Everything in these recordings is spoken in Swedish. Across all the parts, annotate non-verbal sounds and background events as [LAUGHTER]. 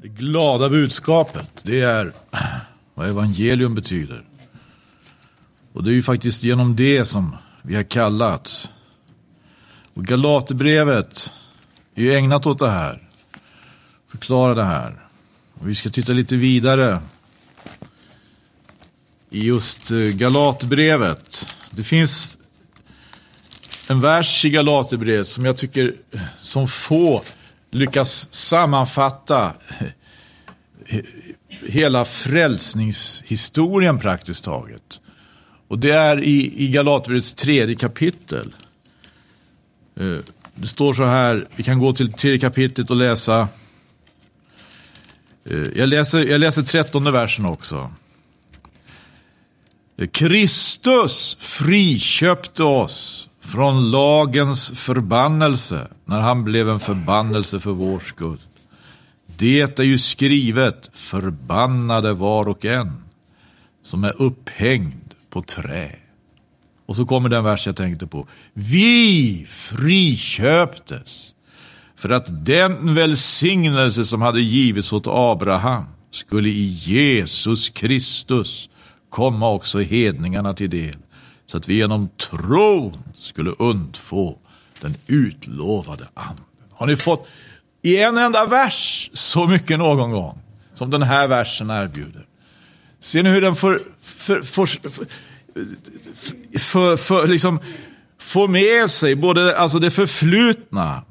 Det glada budskapet, det är vad evangelium betyder. Och det är ju faktiskt genom det som vi har kallats. Och Galaterbrevet är ju ägnat åt det här. Förklara det här. Och vi ska titta lite vidare i just eh, Galaterbrevet. Det finns en vers i Galaterbrevet som jag tycker eh, som få lyckas sammanfatta hela frälsningshistorien praktiskt taget. Och det är i, i Galaterbrevets tredje kapitel. Eh, det står så här, vi kan gå till tredje kapitlet och läsa. Eh, jag läser, jag läser trettonde versen också. Eh, Kristus friköpte oss från lagens förbannelse när han blev en förbannelse för vår skull. Det är ju skrivet, förbannade var och en som är upphängd på trä. Och så kommer den vers jag tänkte på. Vi friköptes för att den välsignelse som hade givits åt Abraham skulle i Jesus Kristus komma också hedningarna till del så att vi genom tron skulle undfå den utlovade anden. Har ni fått i en enda vers så mycket någon gång som den här versen erbjuder? Ser ni hur den får, för, för, för, för, för liksom, får med sig både alltså det förflutna,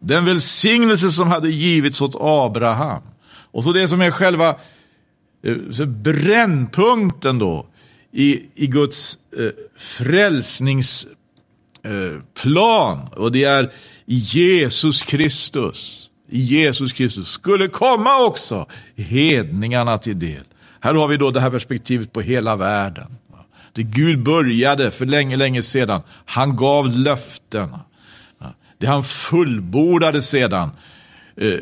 den välsignelse som hade givits åt Abraham och så det som är själva eh, så brännpunkten då i, i Guds eh, frälsningsplan. Eh, och det är i Jesus Kristus. I Jesus Kristus skulle komma också hedningarna till del. Här har vi då det här perspektivet på hela världen. Det Gud började för länge, länge sedan. Han gav löften. Det han fullbordade sedan. Eh,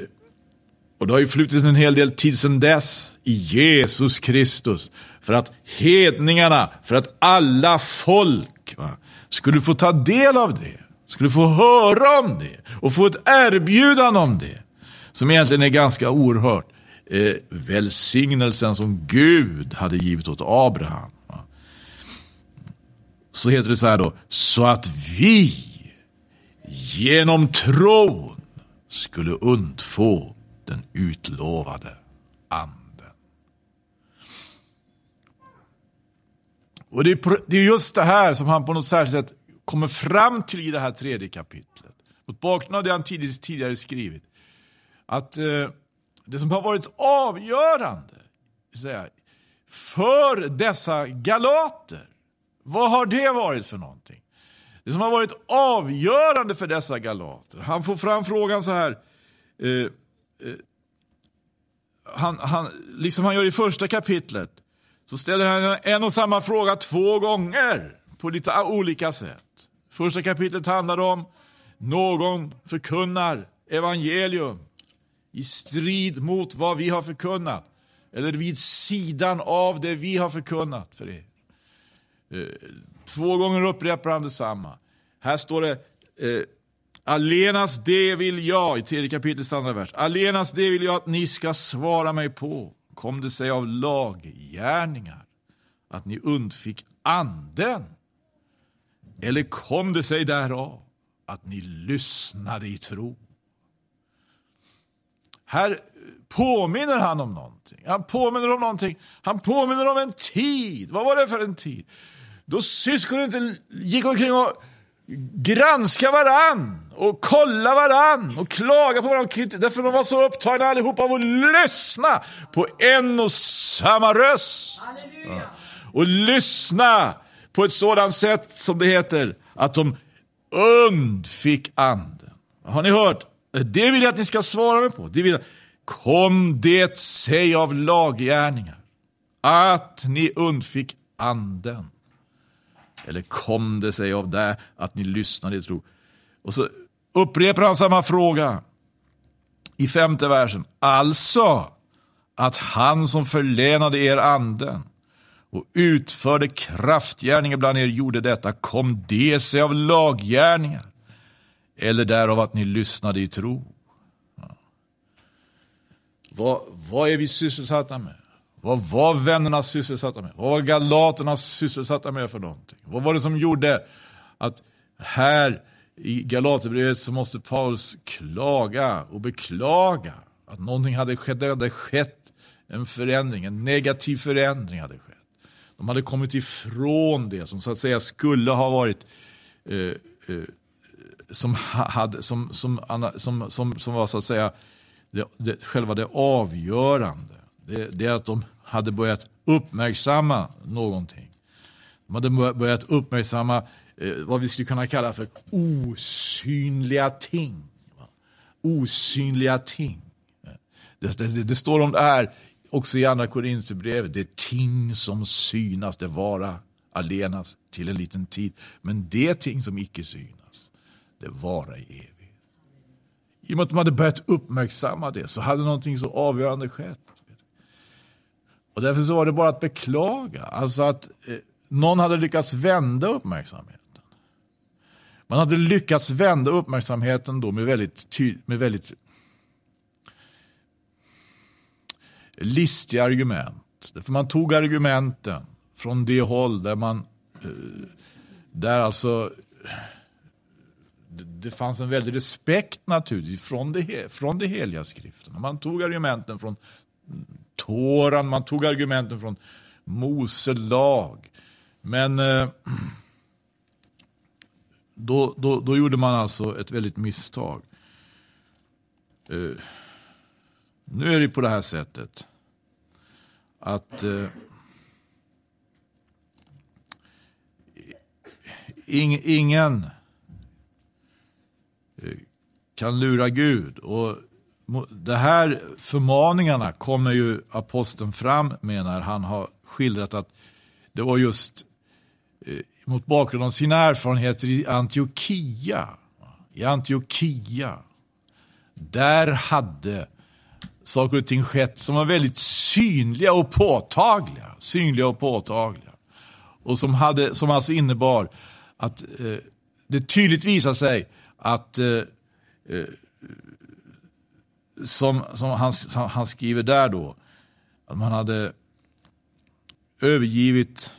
och det har ju flutit en hel del tid sedan dess i Jesus Kristus. För att hedningarna, för att alla folk va, skulle få ta del av det. Skulle få höra om det och få ett erbjudande om det. Som egentligen är ganska oerhört. Eh, välsignelsen som Gud hade givit åt Abraham. Va. Så heter det så här då. Så att vi genom tron skulle undfå den utlovade anden. Och det är, det är just det här som han på något särskilt sätt kommer fram till i det här tredje kapitlet. Mot bakgrund av det han tidigare skrivit. Att eh, det som har varit avgörande säga, för dessa galater, vad har det varit för någonting? Det som har varit avgörande för dessa galater, han får fram frågan så här, eh, Eh, han, han, liksom han gör i första kapitlet, så ställer han en och samma fråga två gånger på lite olika sätt. Första kapitlet handlar om någon förkunnar evangelium i strid mot vad vi har förkunnat. Eller vid sidan av det vi har förkunnat för er. Eh, två gånger upprepar han detsamma. Här står det eh, Allenas det vill jag, i tredje kapitlets andra vers, allenas det vill jag att ni ska svara mig på. Kom det sig av laggärningar att ni undfick anden? Eller kom det sig därav att ni lyssnade i tro? Här påminner han om någonting. Han påminner om någonting. Han påminner om en tid. Vad var det för en tid? Då syskonen inte gick omkring och granska varann och kolla varann och klaga på varandra. Därför de var så upptagna allihopa av att lyssna på en och samma röst. Ja. Och lyssna på ett sådant sätt som det heter att de undfick anden. Har ni hört? Det vill jag att ni ska svara mig på. Det vill jag. Kom det sig av laggärningar att ni undfick anden? Eller kom det sig av det att ni lyssnade i tro? Och så upprepar han samma fråga i femte versen. Alltså att han som förlänade er anden och utförde kraftgärningar bland er gjorde detta, kom det sig av laggärningar eller därav att ni lyssnade i tro? vad, vad är vi sysselsatta med? Vad var vännerna sysselsatta med? Vad var galaterna sysselsatta med för någonting? Vad var det som gjorde att här i Galaterbrevet så måste Paulus klaga och beklaga att någonting hade skett. Det hade skett en förändring, en negativ förändring hade skett. De hade kommit ifrån det som så att säga skulle ha varit eh, eh, som, hade, som, som, som, som, som var så att säga det, det, själva det avgörande. Det, det är att de hade börjat uppmärksamma någonting. De hade börjat uppmärksamma eh, vad vi skulle kunna kalla för osynliga ting. Osynliga ting. Det, det, det, står om det här också i andra Korinthierbrevet. Det är ting som synas, det vara allenast till en liten tid. Men det ting som icke synas, det vara i evighet. I och med att de hade börjat uppmärksamma det så hade någonting så avgörande skett. Och därför så var det bara att beklaga. Alltså att eh, någon hade lyckats vända uppmärksamheten. Man hade lyckats vända uppmärksamheten då med väldigt, med väldigt listiga argument. För man tog argumenten från det håll där man eh, där alltså det fanns en väldig respekt naturligtvis från det, från det heliga skriften. Man tog argumenten från Toran, man tog argumenten från Mose lag. Men eh, då, då, då gjorde man alltså ett väldigt misstag. Eh, nu är det på det här sättet att eh, ing, ingen eh, kan lura Gud. Och de här förmaningarna kommer ju aposteln fram med när han har skildrat att det var just eh, mot bakgrund av sina erfarenheter i Antiochia. I Antiochia. Där hade saker och ting skett som var väldigt synliga och påtagliga. Synliga och påtagliga. Och som, hade, som alltså innebar att eh, det tydligt visade sig att eh, eh som, som han, han, skriver där då, att man hade övergivit,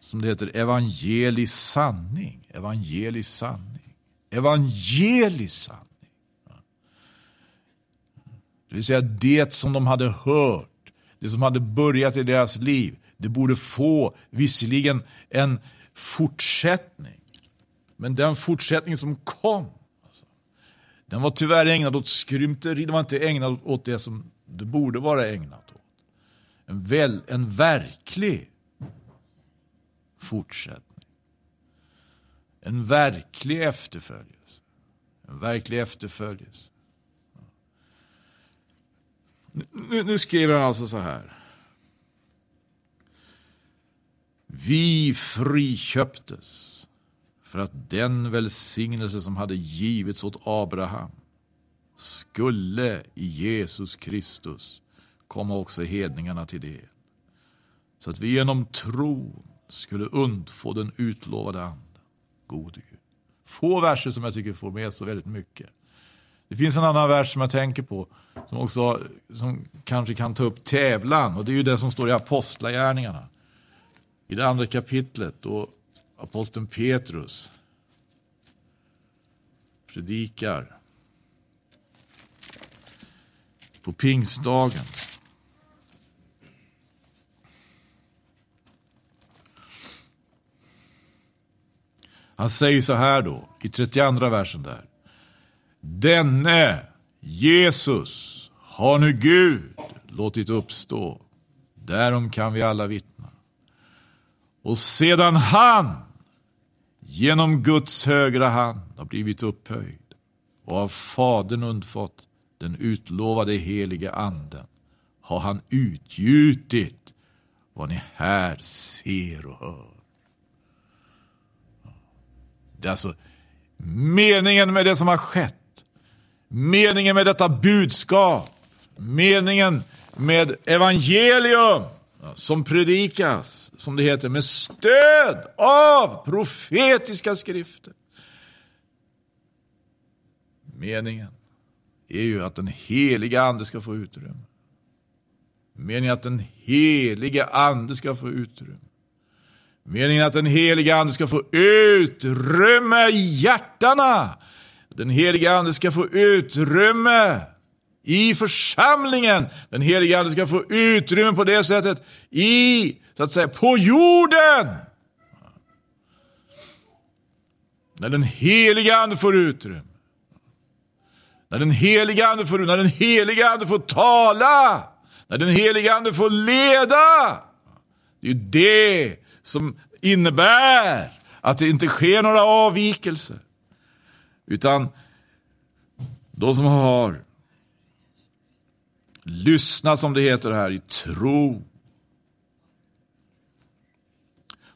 som det heter, evangelisk sanning. Evangelisk sanning. Evangelisk sanning. Det vill säga det som de hade hört, det som hade börjat i deras liv, det borde få visserligen en fortsättning. Men den fortsättning som kom, den var tyvärr ägnad åt skrymteri, den var inte ägnad åt det som det borde vara ägnat åt. En, väl, en verklig fortsättning. En verklig efterföljelse. En verklig efterföljelse. Nu, nu skriver han alltså så här. Vi friköptes för att den välsignelse som hade givits åt Abraham skulle i Jesus Kristus komma också hedningarna till del. Så att vi genom tron skulle undfå den utlovade anden. Gode Gud. Få verser som jag tycker får med så väldigt mycket. Det finns en annan vers som jag tänker på som också som kanske kan ta upp tävlan och det är ju det som står i Apostlagärningarna. I det andra kapitlet och aposteln Petrus predikar på pingstdagen. Han säger så här då, i 32 versen där. Denne Jesus har nu Gud låtit uppstå. Därom kan vi alla vittna. Och sedan han genom Guds högra hand har blivit upphöjd och av Fadern undfått den utlovade helige anden har han utgjutit vad ni här ser och hör. Det är alltså meningen med det som har skett. Meningen med detta budskap, meningen med evangelium som predikas, som det heter, med stöd av profetiska skrifter. Meningen är ju att den heliga ande ska få utrymme. Meningen att den helige ande ska få utrymme. Meningen att den helige ande ska få utrymme i hjärtana. Den helige ande ska få utrymme i församlingen. Den helige ande ska få utrymme på det sättet i, så att säga, på jorden. När den helige ande får utrymme. När den helige ande får, när den helige ande får tala. När den helige ande får leda. Det är ju det som innebär att det inte sker några avvikelser. Utan de som har Lyssna som det heter här, i tro.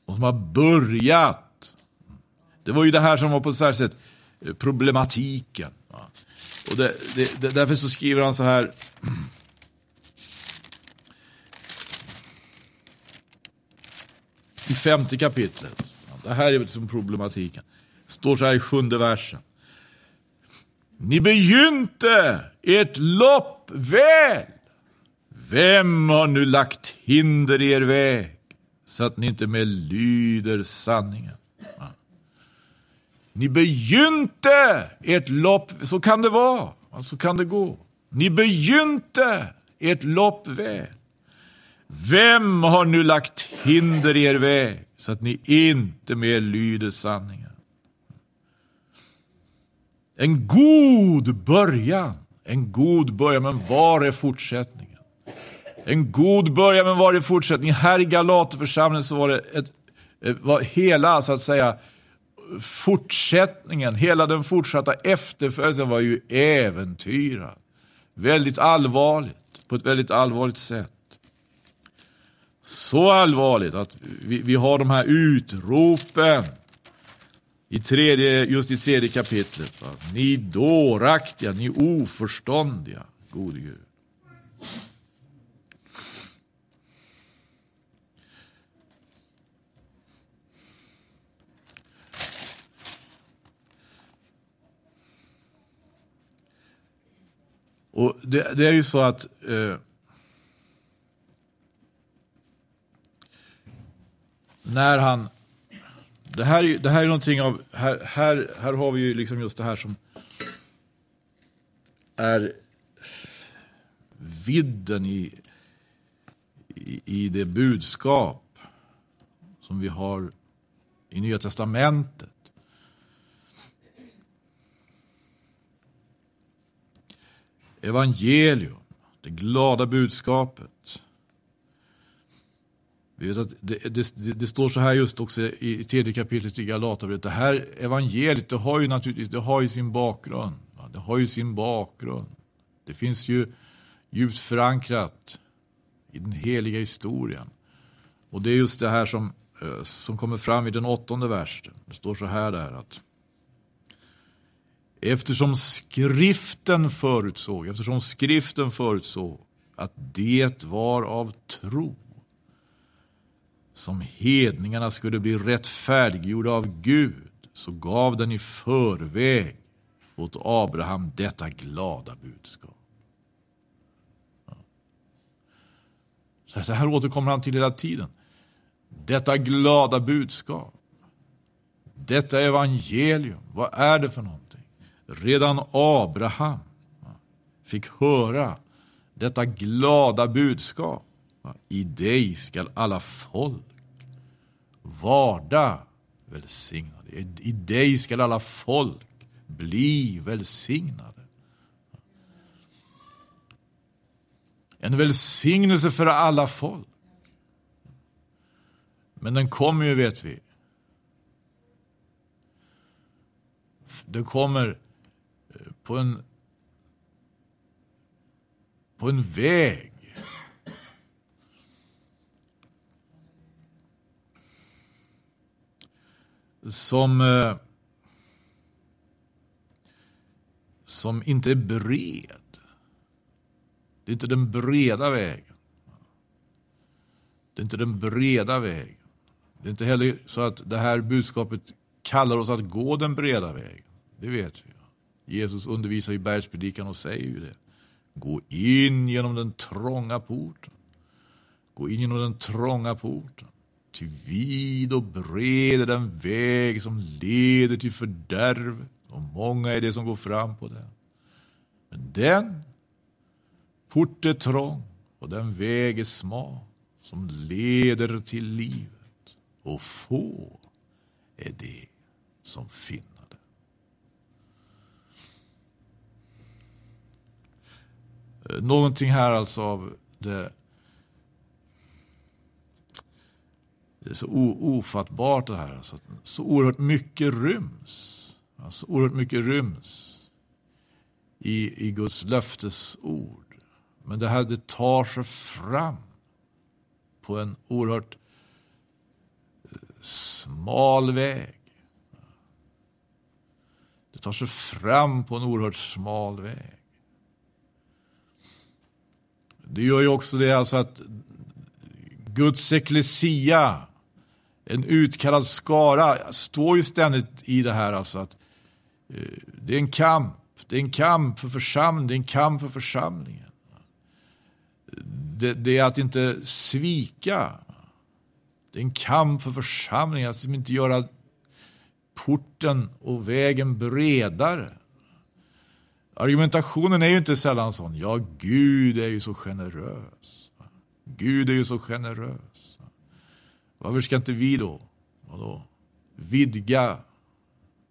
De som har börjat. Det var ju det här som var på särskilt sätt eh, problematiken. Och det, det, därför så skriver han så här. I femte kapitlet. Det här är liksom problematiken. Det står så här i sjunde versen. Ni begynte ert lopp väl. Vem har nu lagt hinder i er väg så att ni inte mer lyder sanningen? Ni begynte ert lopp, så kan det vara, så kan det gå. Ni begynte ert lopp väl. Vem har nu lagt hinder i er väg så att ni inte mer lyder sanningen? En god början, en god början, men var är fortsättningen? En god början, men var är fortsättningen? Här i Galaterförsamlingen så var det ett, eh, var hela, så att säga, fortsättningen, hela den fortsatta efterföljelsen var ju äventyrad. Väldigt allvarligt, på ett väldigt allvarligt sätt. Så allvarligt att vi, vi har de här utropen i tredje, just i tredje kapitlet. Va? Ni dåraktiga, ni oförståndiga, gode Gud. Och det, det, är ju så att eh, när han det här, det här är någonting av, här, här, här har vi ju liksom just det här som är vidden i, i, i det budskap som vi har i Nya Testamentet. Evangelium, det glada budskapet. Det, det, det, står så här just också i tredje kapitlet i Galaterbrevet. Det här evangeliet det har ju naturligtvis det har ju sin bakgrund. Det har ju sin bakgrund. Det finns ju djupt förankrat i den heliga historien. Och det är just det här som, eh, som kommer fram i den åttonde versen. Det står så här där att Eftersom skriften förutsåg, eftersom skriften förutsåg att det var av tro som hedningarna skulle bli rättfärdiggjorda av Gud så gav den i förväg åt Abraham detta glada budskap. Så det här återkommer han till hela tiden. Detta glada budskap. Detta evangelium, vad är det för någonting? Redan Abraham fick höra detta glada budskap. I dig skall alla folk varda välsignade. I dig skall alla folk bli välsignade. En välsignelse för alla folk. Men den kommer ju, vet vi. Den kommer eh, på en, på en väg som, eh, som inte är bred. Det är inte den breda vägen. Det är inte den breda vägen. Det är inte heller så att det här budskapet kallar oss att gå den breda vägen. Det vet vi. Jesus undervisar i bergspredikan och säger ju det. Gå in genom den trånga porten. Gå in genom den trånga porten. Ty vid och bred är den väg som leder till fördärvet och många är det som går fram på den. Men den port är trång och den väg är smal som leder till livet och få är det som finner det. Eh, någonting här alltså av det Det är så ofattbart det här. Alltså, så oerhört mycket ryms. Alltså, oerhört mycket ryms i, i Guds löftesord. Men det här det tar sig fram på en oerhört eh, smal väg. Det tar sig fram på en oerhört smal väg. Det gör ju också det alltså att Guds eklesia en utkallad skara står ju ständigt i det här alltså att eh, det är en kamp. Det är en kamp för församlingen, det är en kamp för församlingen. Det, det, är att inte svika. Det är en kamp för församlingen, att liksom inte göra porten och vägen bredare. Argumentationen är ju inte sällan sån, ja Gud är ju så generös. Gud är ju så generös. Varför ska inte vi då, då vidga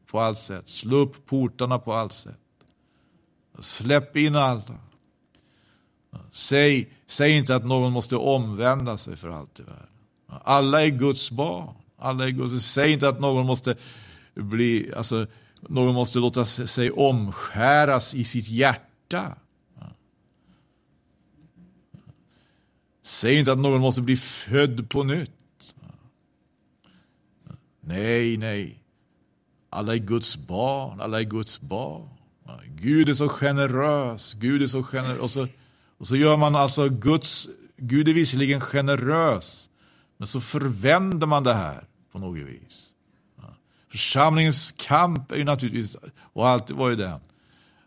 på allt sätt, slå upp portarna på allt sätt. Släpp in alla. Säg, säg inte att någon måste omvända sig för allt i världen. Alla är Guds barn. Alla är Guds. Säg inte att någon måste bli, alltså, någon måste låta sig omskäras i sitt hjärta. Säg inte att någon måste bli född på nytt. Nej, nej. Alla är Guds barn, alla är Guds barn. Gud är så generös, Gud är så generös. Och så, och så gör man alltså Guds, Gud är visserligen generös, men så förvänder man det här på något vis. Församlingens kamp är ju naturligtvis, och alltid var ju den,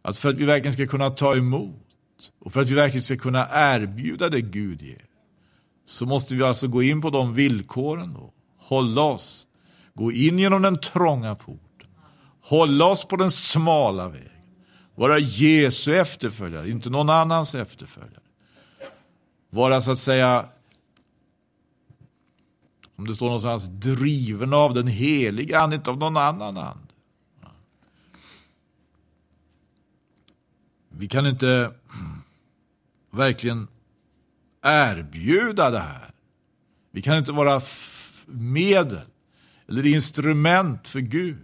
att för att vi verkligen ska kunna ta emot och för att vi verkligen ska kunna erbjuda det Gud ger, så måste vi alltså gå in på de villkoren då, hålla oss Gå in genom den trånga porten. Hålla oss på den smala vägen. Vara Jesu efterföljare, inte någon annans efterföljare. Vara så att säga, om det står någonstans, driven av den heliga ande, inte av någon annan ande. Vi kan inte verkligen erbjuda det här. Vi kan inte vara medel eller instrument för Gud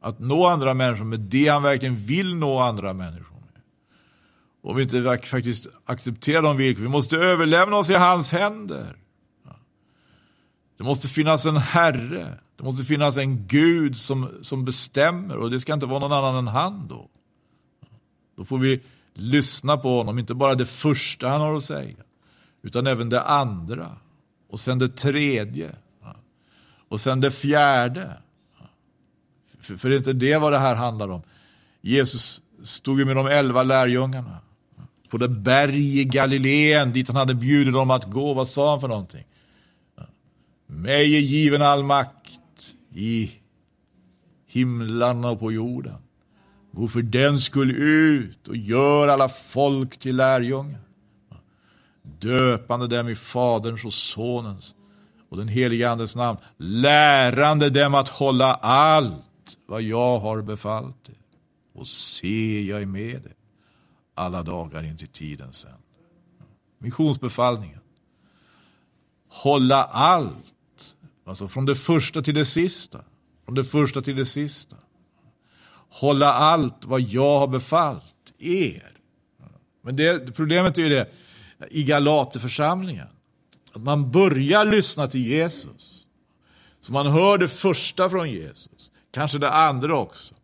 att nå andra människor med det han verkligen vill nå andra människor med. Om vi inte faktiskt accepterar de villkor, vi måste överlämna oss i hans händer. Det måste finnas en herre, det måste finnas en Gud som, som bestämmer. Och det ska inte vara någon annan än han då. Då får vi lyssna på honom, inte bara det första han har att säga, utan även det andra. Och sen det tredje och sen det fjärde. För, för det är inte det vad det här handlar om. Jesus stod ju med de elva lärjungarna på det berg i Galileen dit han hade bjudit dem att gå. Vad sa han för någonting? Mig är given all makt i himlarna och på jorden. Gå för den skull ut och gör alla folk till lärjungar. Döpande dem i Faderns och Sonens och den helige Andes namn, lärande dem att hålla allt vad jag har befallt er. Och se, jag är med er alla dagar in till tidens ände. Missionsbefallningen. Hålla allt, alltså från det första till det sista. Från det första till det sista. Hålla allt vad jag har befallt er. Men det, problemet är ju det, i Galaterförsamlingen att man börjar lyssna till Jesus. Så man hör det första från Jesus, kanske det andra också.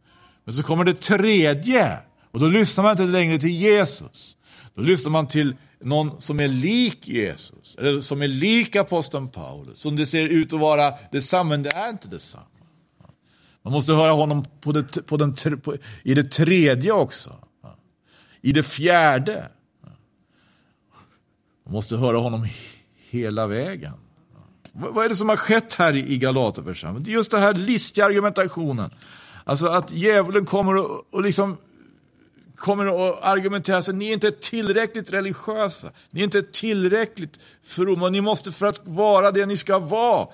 Men så kommer det tredje och då lyssnar man inte längre till Jesus. Då lyssnar man till någon som är lik Jesus, eller som är lik aposteln Paulus, som det ser ut att vara detsamma, men det är inte detsamma. Man måste höra honom på det, på den, på, i det tredje också. I det fjärde. Man måste höra honom hela vägen. Vad är det som har skett här i Galaterförsamlingen? Det är just den här listiga argumentationen. Alltså att djävulen kommer och, och liksom kommer att argumentera så ni är inte tillräckligt religiösa, ni är inte tillräckligt fromma, ni måste för att vara det ni ska vara,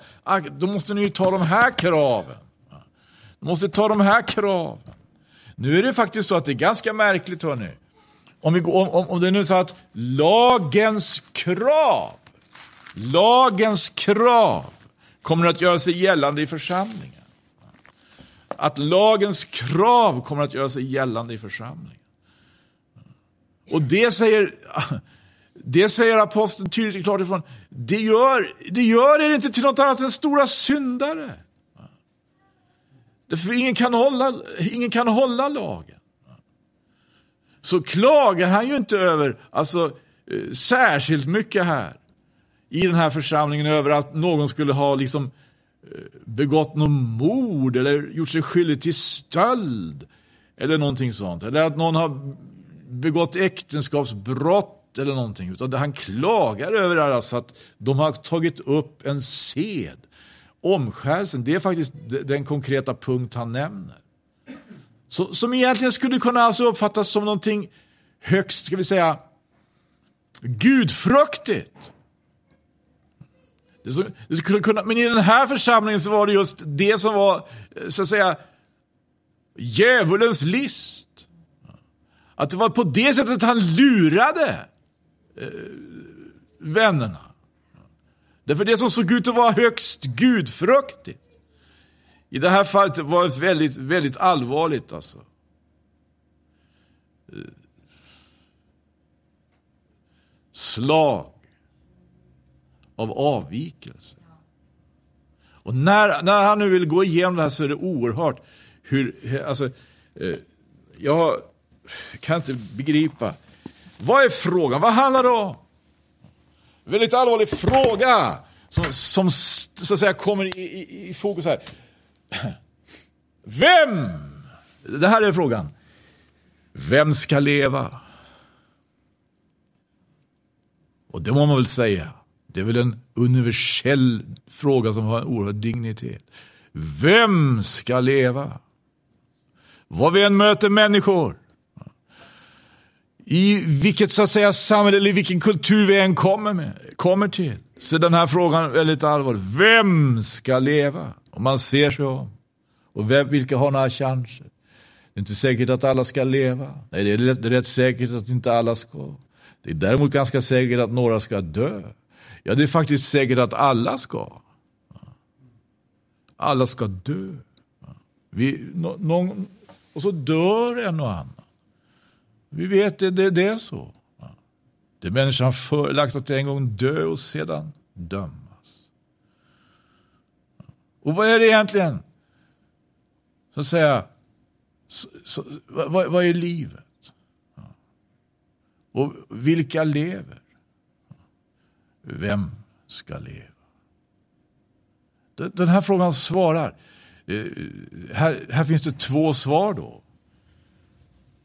då måste ni ta de här kraven. Ni måste ta de här kraven. Nu är det faktiskt så att det är ganska märkligt hörni. Om, vi, om, om det är nu så att lagens krav, lagens krav kommer att göra sig gällande i församlingen. Att lagens krav kommer att göra sig gällande i församlingen. Och det säger, det säger aposteln tydligt och klart ifrån. Det gör, det gör er inte till något annat än stora syndare. Därför ingen kan hålla, ingen kan hålla lagen. Så klagar han ju inte över, alltså eh, särskilt mycket här i den här församlingen över att någon skulle ha liksom eh, begått någon mord eller gjort sig skyldig till stöld eller någonting sånt. Eller att någon har begått äktenskapsbrott eller någonting. Utan han klagar över alltså att de har tagit upp en sed. Omskärelsen, det är faktiskt den konkreta punkt han nämner. Så, som egentligen skulle kunna alltså uppfattas som någonting högst, ska vi säga, gudfruktigt. Det det skulle kunna, men i den här församlingen så var det just det som var, eh, så att säga, djävulens list. Att det var på det sättet han lurade eh, vännerna. Därför det som såg ut att vara högst gudfruktigt. I det här fallet var det väldigt, väldigt allvarligt alltså. Eh, slag av avvikelse. Och när, när han nu vill gå igenom det här så är det oerhört hur, alltså, eh, jag kan inte begripa. Vad är frågan? Vad handlar det om? Väldigt allvarlig fråga som, som så att säga kommer i, i, i fokus här. Vem? Det här är frågan. Vem ska leva? Och det må man väl säga. Det är väl en universell fråga som har en oerhörd dignitet. Vem ska leva? Vad vi än möter människor i vilket så att säga samhälle eller vilken kultur vi än kommer, med, kommer till. Så den här frågan är väldigt allvarlig. Vem ska leva? Om man ser sig om. Och vem, vilka har några chanser? Det är inte säkert att alla ska leva. Nej, det är rätt, det är rätt säkert att inte alla ska. Det är däremot ganska säkert att några ska dö. Ja, det är faktiskt säkert att alla ska. Alla ska dö. Vi, no, någon, och så dör en och annan. Vi vet det, det, det är så. Det är människan förelagt att en gång dö och sedan dömas. Och vad är det egentligen? Så att säga, så, så, vad, vad, är livet? Och vilka lever? Vem ska leva? Den här frågan svarar. Eh, här, här finns det två svar då.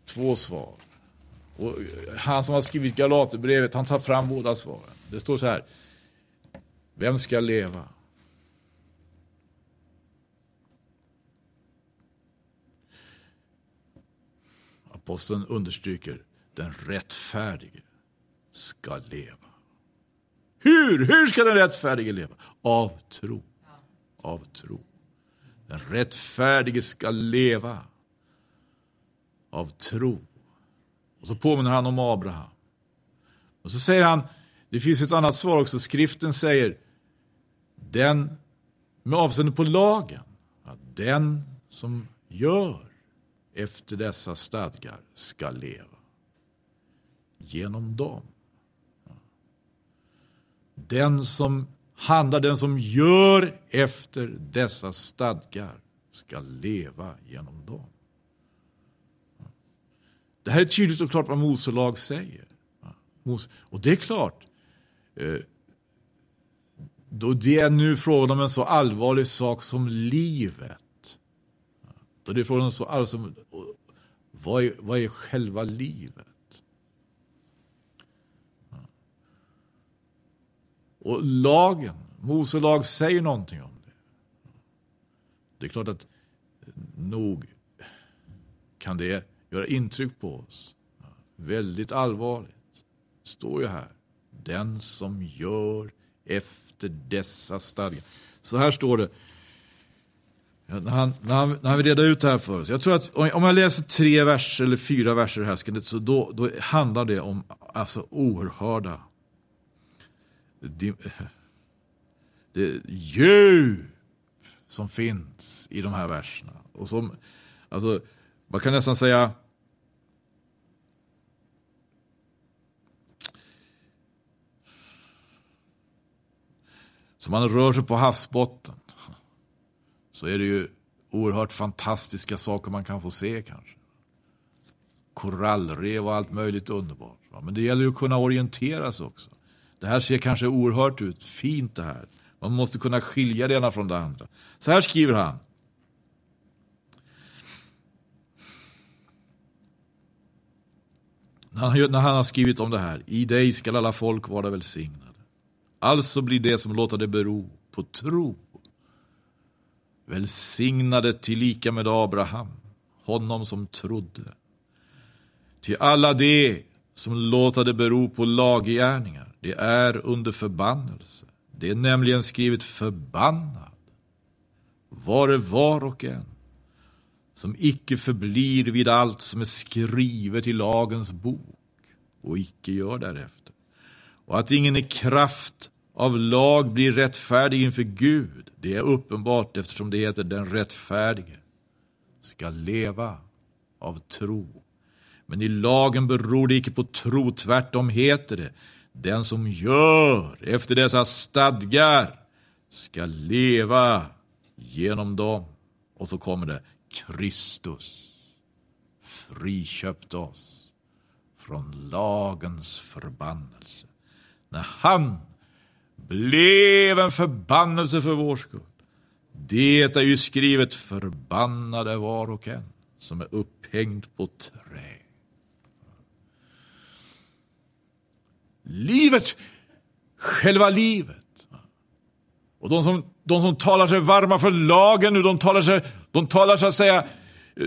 Två svar. Och han som har skrivit Galaterbrevet, han tar fram båda svaren. Det står så här. Vem ska leva? Aposteln understryker, den rättfärdige ska leva. Hur? Hur ska den rättfärdige leva? Av tro. Av tro. Den rättfärdige ska leva av tro. Och så påminner han om Abraham. Och så säger han, det finns ett annat svar också, skriften säger, den med avseende på lagen, att den som gör efter dessa stadgar ska leva. Genom dem. Den som handlar, den som gör efter dessa stadgar ska leva genom dem. Det här är tydligt och klart vad Mose lag säger. Och det är klart, eh, då det är nu frågan om en så allvarlig sak som livet. Då det är frågan om så allvarlig som, vad är, vad är själva livet? Och lagen, Mose lag säger någonting om det. Det är klart att nog kan det göra intryck på oss. Väldigt allvarligt. Det står ju här. Den som gör efter dessa stadgar. Så här står det. När han, när, han, när han vill reda ut det här för oss. Jag tror att om jag läser tre verser eller fyra verser här, så då, då handlar det om alltså, oerhörda [LAUGHS] det, det djup som finns i de här verserna. Och som, alltså, man kan nästan säga Så man rör sig på havsbotten så är det ju oerhört fantastiska saker man kan få se kanske. Korallrev och allt möjligt underbart. Men det gäller ju att kunna orientera sig också. Det här ser kanske oerhört ut, fint det här. Man måste kunna skilja det ena från det andra. Så här skriver han. När han, har skrivit om det här. I dig skall alla folk vara välsignade. Alltså blir det som låter det bero på tro. Välsignade tillika med Abraham, honom som trodde. Till alla de som låter det bero på laggärningar, det är under förbannelse. Det är nämligen skrivet förbannad, vare var och en, som icke förblir vid allt som är skrivet i lagens bok och icke gör därefter. Och att ingen i kraft av lag blir rättfärdig inför Gud, det är uppenbart eftersom det heter den rättfärdige ska leva av tro. Men i lagen beror det icke på tro, tvärtom heter det den som gör efter dessa stadgar ska leva genom dem. Och så kommer det Kristus friköpte oss från lagens förbannelse. När han blev en förbannelse för vår skull. Det är ju skrivet förbannade var och en som är upphängd på trä. Livet, själva livet. Och de som, de som talar sig varma för lagen nu, de talar sig, de talar så att säga eh,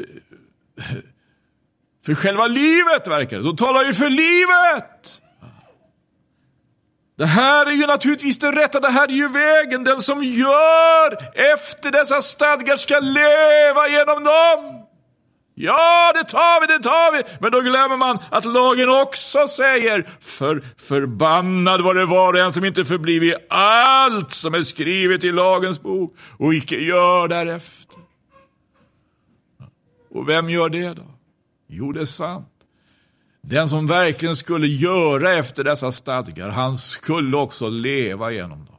för själva livet verkar det. De talar ju för livet. Det här är ju naturligtvis det rätta, det här är ju vägen. Den som gör efter dessa stadgar ska leva genom dem. Ja, det tar vi, det tar vi! Men då glömmer man att lagen också säger för förbannad var det var och en som inte förblivit allt som är skrivet i lagens bok och icke gör därefter. Och vem gör det då? Jo, det är sant. Den som verkligen skulle göra efter dessa stadgar, han skulle också leva genom dem.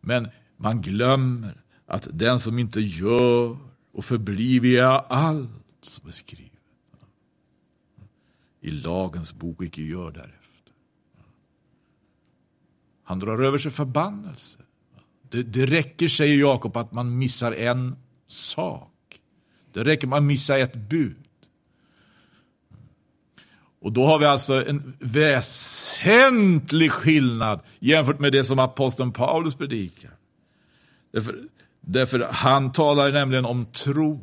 Men man glömmer att den som inte gör och förbliver jag allt som är skrivet i lagens bok och icke gör därefter. Han drar över sig förbannelse. Det, det räcker, säger Jakob, att man missar en sak. Det räcker att man missar ett bud. Och då har vi alltså en väsentlig skillnad jämfört med det som aposteln Paulus predikar. Därför, därför han talar nämligen om tro.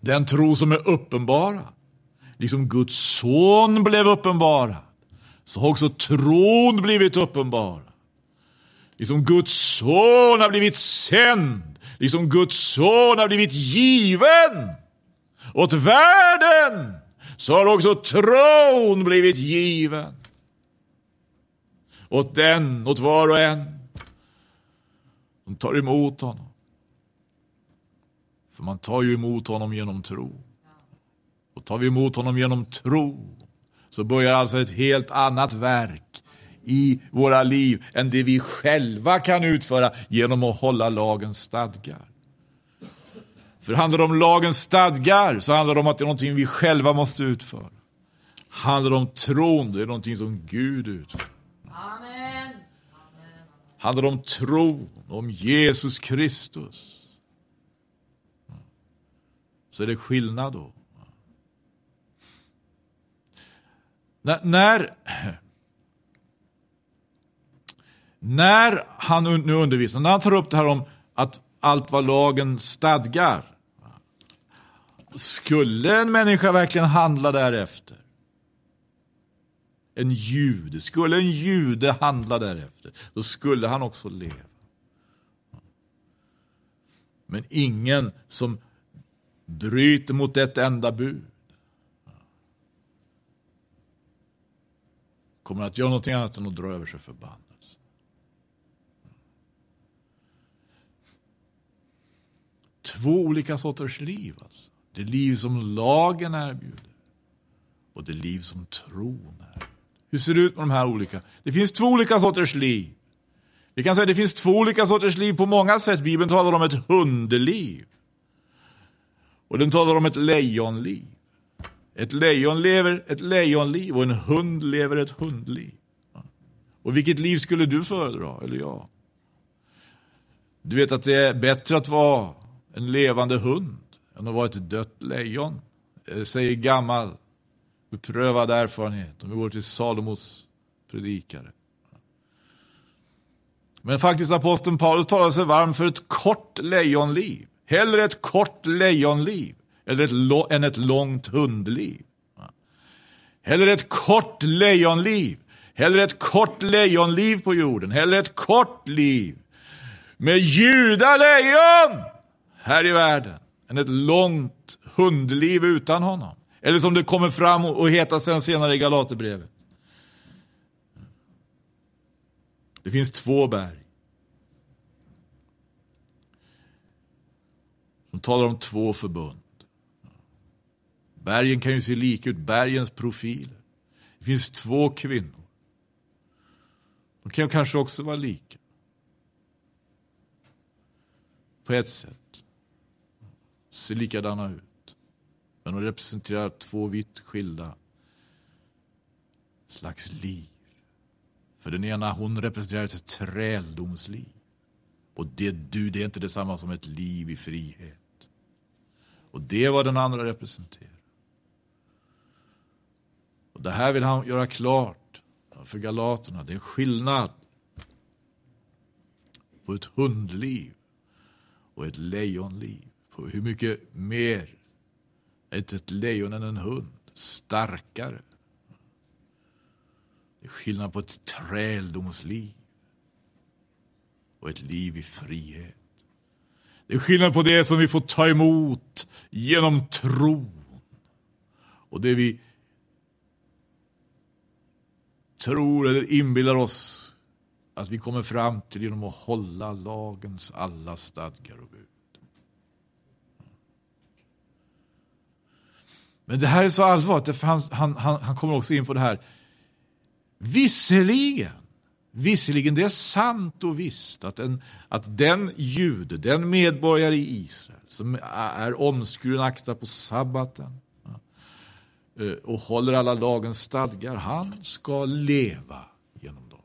Den tro som är uppenbarad. Liksom Guds son blev uppenbarad, så har också tron blivit uppenbarad. Liksom Guds son har blivit sänd, liksom Guds son har blivit given åt världen så har också tron blivit given. Åt den, åt var och en de tar emot honom. För man tar ju emot honom genom tro. Och tar vi emot honom genom tro så börjar alltså ett helt annat verk i våra liv än det vi själva kan utföra genom att hålla lagens stadgar. För handlar det om lagens stadgar så handlar det om att det är någonting vi själva måste utföra. Handlar det om tron, det är någonting som Gud utför. Amen. Handlar det om tron, om Jesus Kristus. Så är det skillnad då. När, när, när han nu undervisar, när han tar upp det här om att allt vad lagen stadgar. Skulle en människa verkligen handla därefter? En jude, skulle en jude handla därefter, då skulle han också leva. Men ingen som bryter mot ett enda bud kommer att göra någonting annat än att dra över sig förbannelse. Två olika sorters liv. Alltså. Det liv som lagen erbjuder och det liv som tron erbjuder. Hur ser det ut med de här olika? Det finns två olika sorters liv. Vi kan säga att det finns två olika sorters liv på många sätt. Bibeln talar om ett hundliv. Och den talar om ett lejonliv. Ett lejon lever ett lejonliv och en hund lever ett hundliv. Och vilket liv skulle du föredra, eller jag? Du vet att det är bättre att vara en levande hund än att vara ett dött lejon. Eh, säger gammal beprövad erfarenhet om vi går till Salomos predikare. Men faktiskt aposteln Paulus talar sig varm för ett kort lejonliv. Hellre ett kort lejonliv eller ett, än ett långt hundliv. Hellre ett kort lejonliv. Hellre ett kort lejonliv på jorden. Hellre ett kort liv med judalejon här i världen än ett långt hundliv utan honom. Eller som det kommer fram och heter sen senare i Galaterbrevet. Det finns två berg. De talar om två förbund. Bergen kan ju se lika ut, bergens profiler. Det finns två kvinnor. De kan kanske också vara lika. På ett sätt. Ser likadana ut. Men de representerar två vitt skilda slags liv. För den ena, hon representerar ett träldomsliv. Och det du, det är inte detsamma som ett liv i frihet. Och det var den andra representerar. Och det här vill han göra klart för galaterna. Det är skillnad på ett hundliv och ett lejonliv. På hur mycket mer är ett lejon än en hund? Starkare. Det är skillnad på ett träldomsliv och ett liv i frihet. Det är skillnad på det som vi får ta emot genom tron och det vi tror eller inbillar oss att vi kommer fram till genom att hålla lagens alla stadgar och bud. Men det här är så allvarligt, han, han, han, han kommer också in på det här. Visserligen, visserligen det är sant och visst att, en, att den jude, den medborgare i Israel som är omskuren akta på sabbaten, eh, och håller alla lagens stadgar, han ska leva genom dem.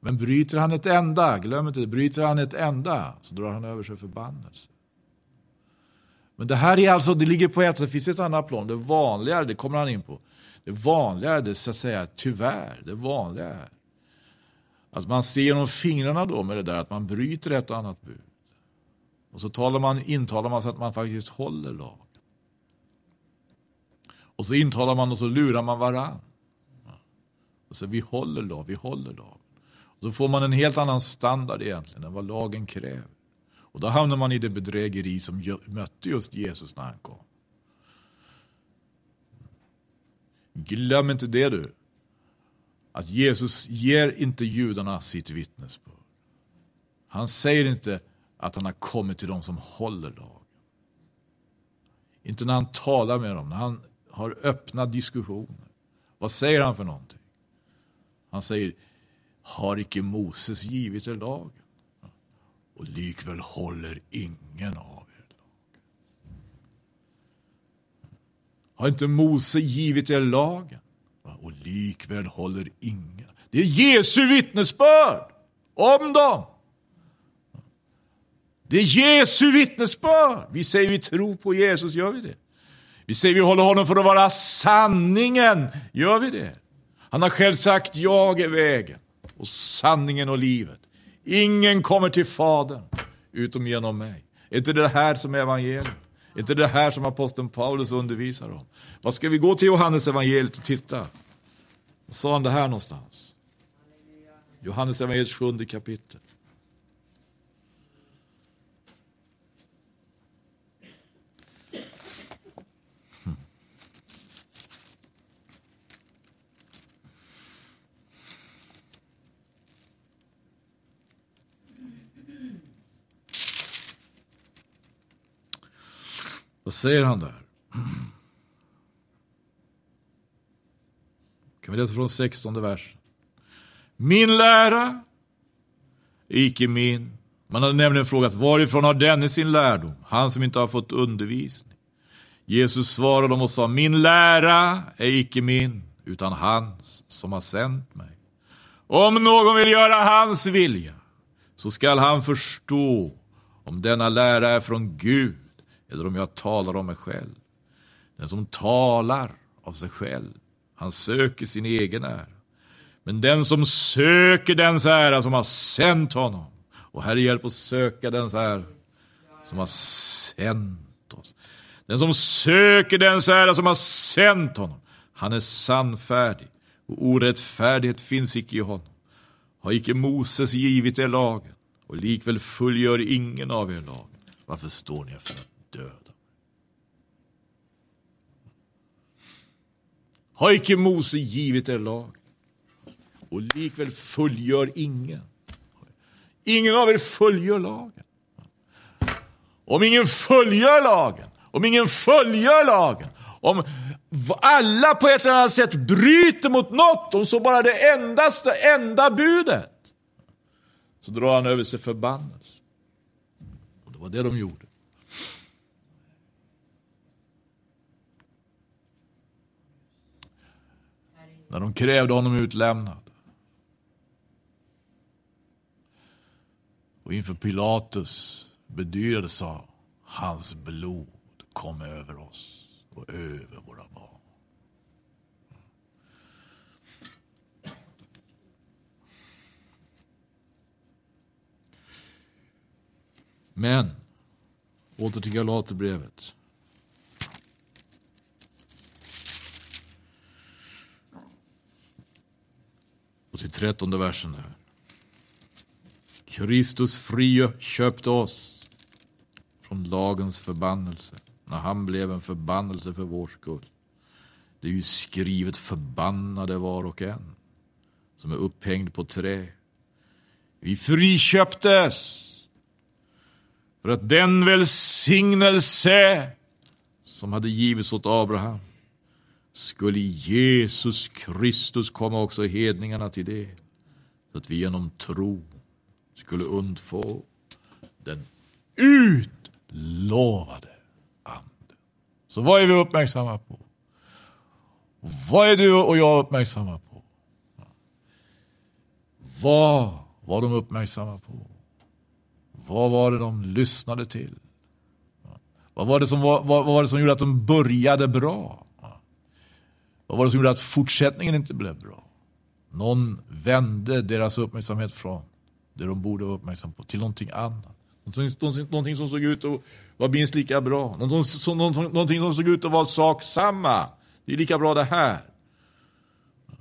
Men bryter han ett enda, glöm inte det, bryter han ett enda så drar han över sig förbannelse. Men det här är alltså, det ligger på ett, det finns ett annat plan, det vanligare, det kommer han in på. Det vanligare, det så att säga, tyvärr, det vanliga är att man ser genom fingrarna då med det där, att man bryter ett och annat bud. Och så talar man, intalar man sig att man faktiskt håller lag. Och så intalar man och så lurar man varann. Och så vi håller lag, vi håller lag. Och så får man en helt annan standard egentligen än vad lagen kräver. Och då hamnar man i det bedrägeri som mötte just Jesus när han kom. Glöm inte det du. Att Jesus ger inte judarna sitt vittnesbörd. Han säger inte att han har kommit till de som håller lagen. Inte när han talar med dem, när han har öppna diskussioner. Vad säger han för någonting? Han säger, har icke Moses givit er lag? Och likväl håller ingen av er lagen. Har inte Mose givit er lagen? Och likväl håller ingen. Det är Jesu vittnesbörd om dem. Det är Jesu vittnesbörd. Vi säger vi tror på Jesus, gör vi det? Vi säger vi håller honom för att vara sanningen. Gör vi det? Han har själv sagt jag är vägen och sanningen och livet. Ingen kommer till Fadern utom genom mig. Är inte det här som är evangeliet? Är inte det här som aposteln Paulus undervisar om? Vad ska vi gå till Johannes evangeliet och titta? Vad sa han det här någonstans? Johannes evangeliets sjunde kapitel. Vad säger han där? Kan vi läsa från 16 vers. Min lära är icke min. Man hade nämligen frågat varifrån har denne sin lärdom? Han som inte har fått undervisning. Jesus svarade dem och sa min lära är icke min utan hans som har sänt mig. Om någon vill göra hans vilja så skall han förstå om denna lära är från Gud eller om jag talar om mig själv. Den som talar av sig själv, han söker sin egen ära. Men den som söker dens ära som har sänt honom, och Herre hjälp oss söka dens ära som har sänt oss. Den som söker dens ära som har sänt honom, han är sannfärdig och orättfärdighet finns icke i honom. Har icke Moses givit er lagen och likväl fullgör ingen av er lagen. Varför står ni för döda? Har icke Mose givit er lag? Och likväl fullgör ingen. Ingen av er fullgör lagen. Om ingen fullgör lagen, om ingen fullgör lagen, om alla på ett eller annat sätt bryter mot något, om så bara det endaste, enda budet, så drar han över sig förbannelse. Och det var det de gjorde. När de krävde honom utlämnad. Och inför Pilatus bedyrade sa hans blod kom över oss och över våra barn. Men, åter till Galaterbrevet. Och till trettonde versen där. Kristus friköpte oss från lagens förbannelse när han blev en förbannelse för vår skull. Det är ju skrivet förbannade var och en som är upphängd på trä. Vi friköptes för att den välsignelse som hade givits åt Abraham skulle Jesus Kristus komma också hedningarna till det. Så att vi genom tro skulle undfå den utlovade anden. Så vad är vi uppmärksamma på? Vad är du och jag uppmärksamma på? Vad var de uppmärksamma på? Vad var det de lyssnade till? Vad var det som, var, vad var det som gjorde att de började bra? Vad var det som gjorde att fortsättningen inte blev bra? Någon vände deras uppmärksamhet från det de borde vara uppmärksamma på till någonting annat. Någonting, någonting som såg ut att vara minst lika bra. Någonting, som, någonting som såg ut att vara sak samma. Det är lika bra det här.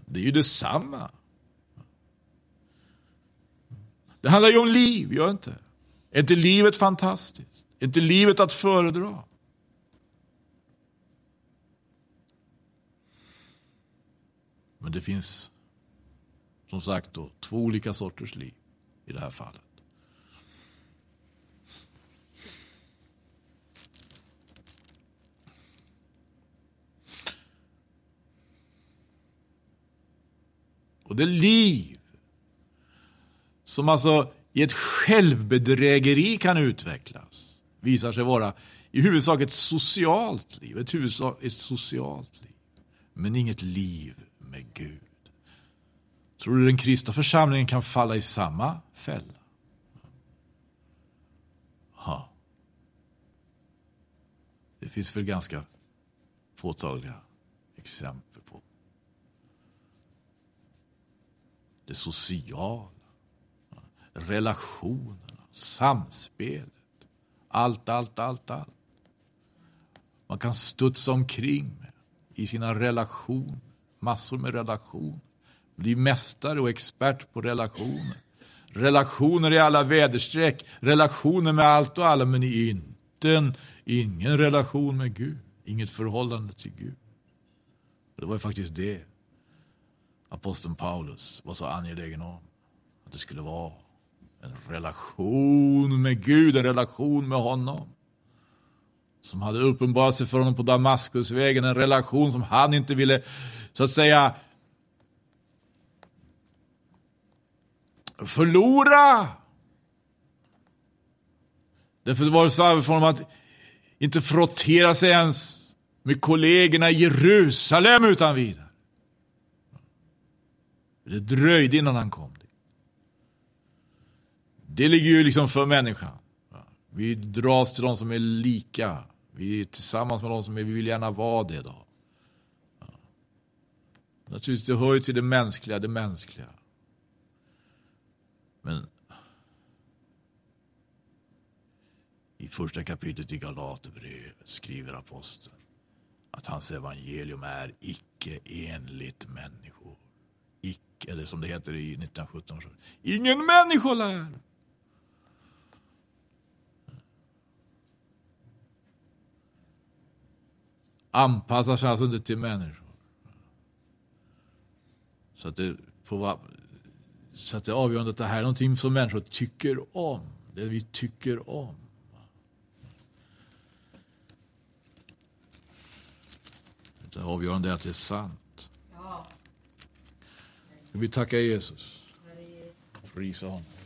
Det är ju detsamma. Det handlar ju om liv, gör inte? Är inte livet fantastiskt? Är inte livet att föredra? Men det finns som sagt då två olika sorters liv i det här fallet. Och det liv som alltså i ett självbedrägeri kan utvecklas visar sig vara i huvudsak ett socialt liv, ett, huvudsak, ett socialt liv. Men inget liv med Gud. Tror du den kristna församlingen kan falla i samma fälla? Ha. Det finns väl ganska påtagliga exempel på. det sociala, relationerna, samspelet. Allt, allt, allt, allt. Man kan studsa omkring med i sina relationer, massor med relation. Bli mästare och expert på relationer. Relationer i alla väderstreck, relationer med allt och alla, men inte en, ingen relation med Gud, inget förhållande till Gud. Det var ju faktiskt det aposteln Paulus var så angelägen om. Att det skulle vara en relation med Gud, en relation med honom. Som hade uppenbarat sig för honom på Damaskusvägen, en relation som han inte ville, så att säga, förlora. Därför var det så för honom att inte frottera sig ens med kollegorna i Jerusalem utan vidare. Det dröjde innan han kom dit. Det ligger ju liksom för människan. Vi dras till de som är lika. Vi är tillsammans med de som är, vi vill gärna vara det då. Naturligtvis, det hör ju till det mänskliga, det mänskliga. Men i första kapitlet i Galaterbrevet skriver aposteln att hans evangelium är icke enligt människor. Icke, eller som det heter i 1917 års Ingen människolär. Anpassar sig alltså inte till människor. Så att det vara så att det är avgörande att det här är någonting som människor tycker om. Det vi tycker om. Det avgörande är att det är sant. Ja. Vi tackar Jesus. Prisa honom.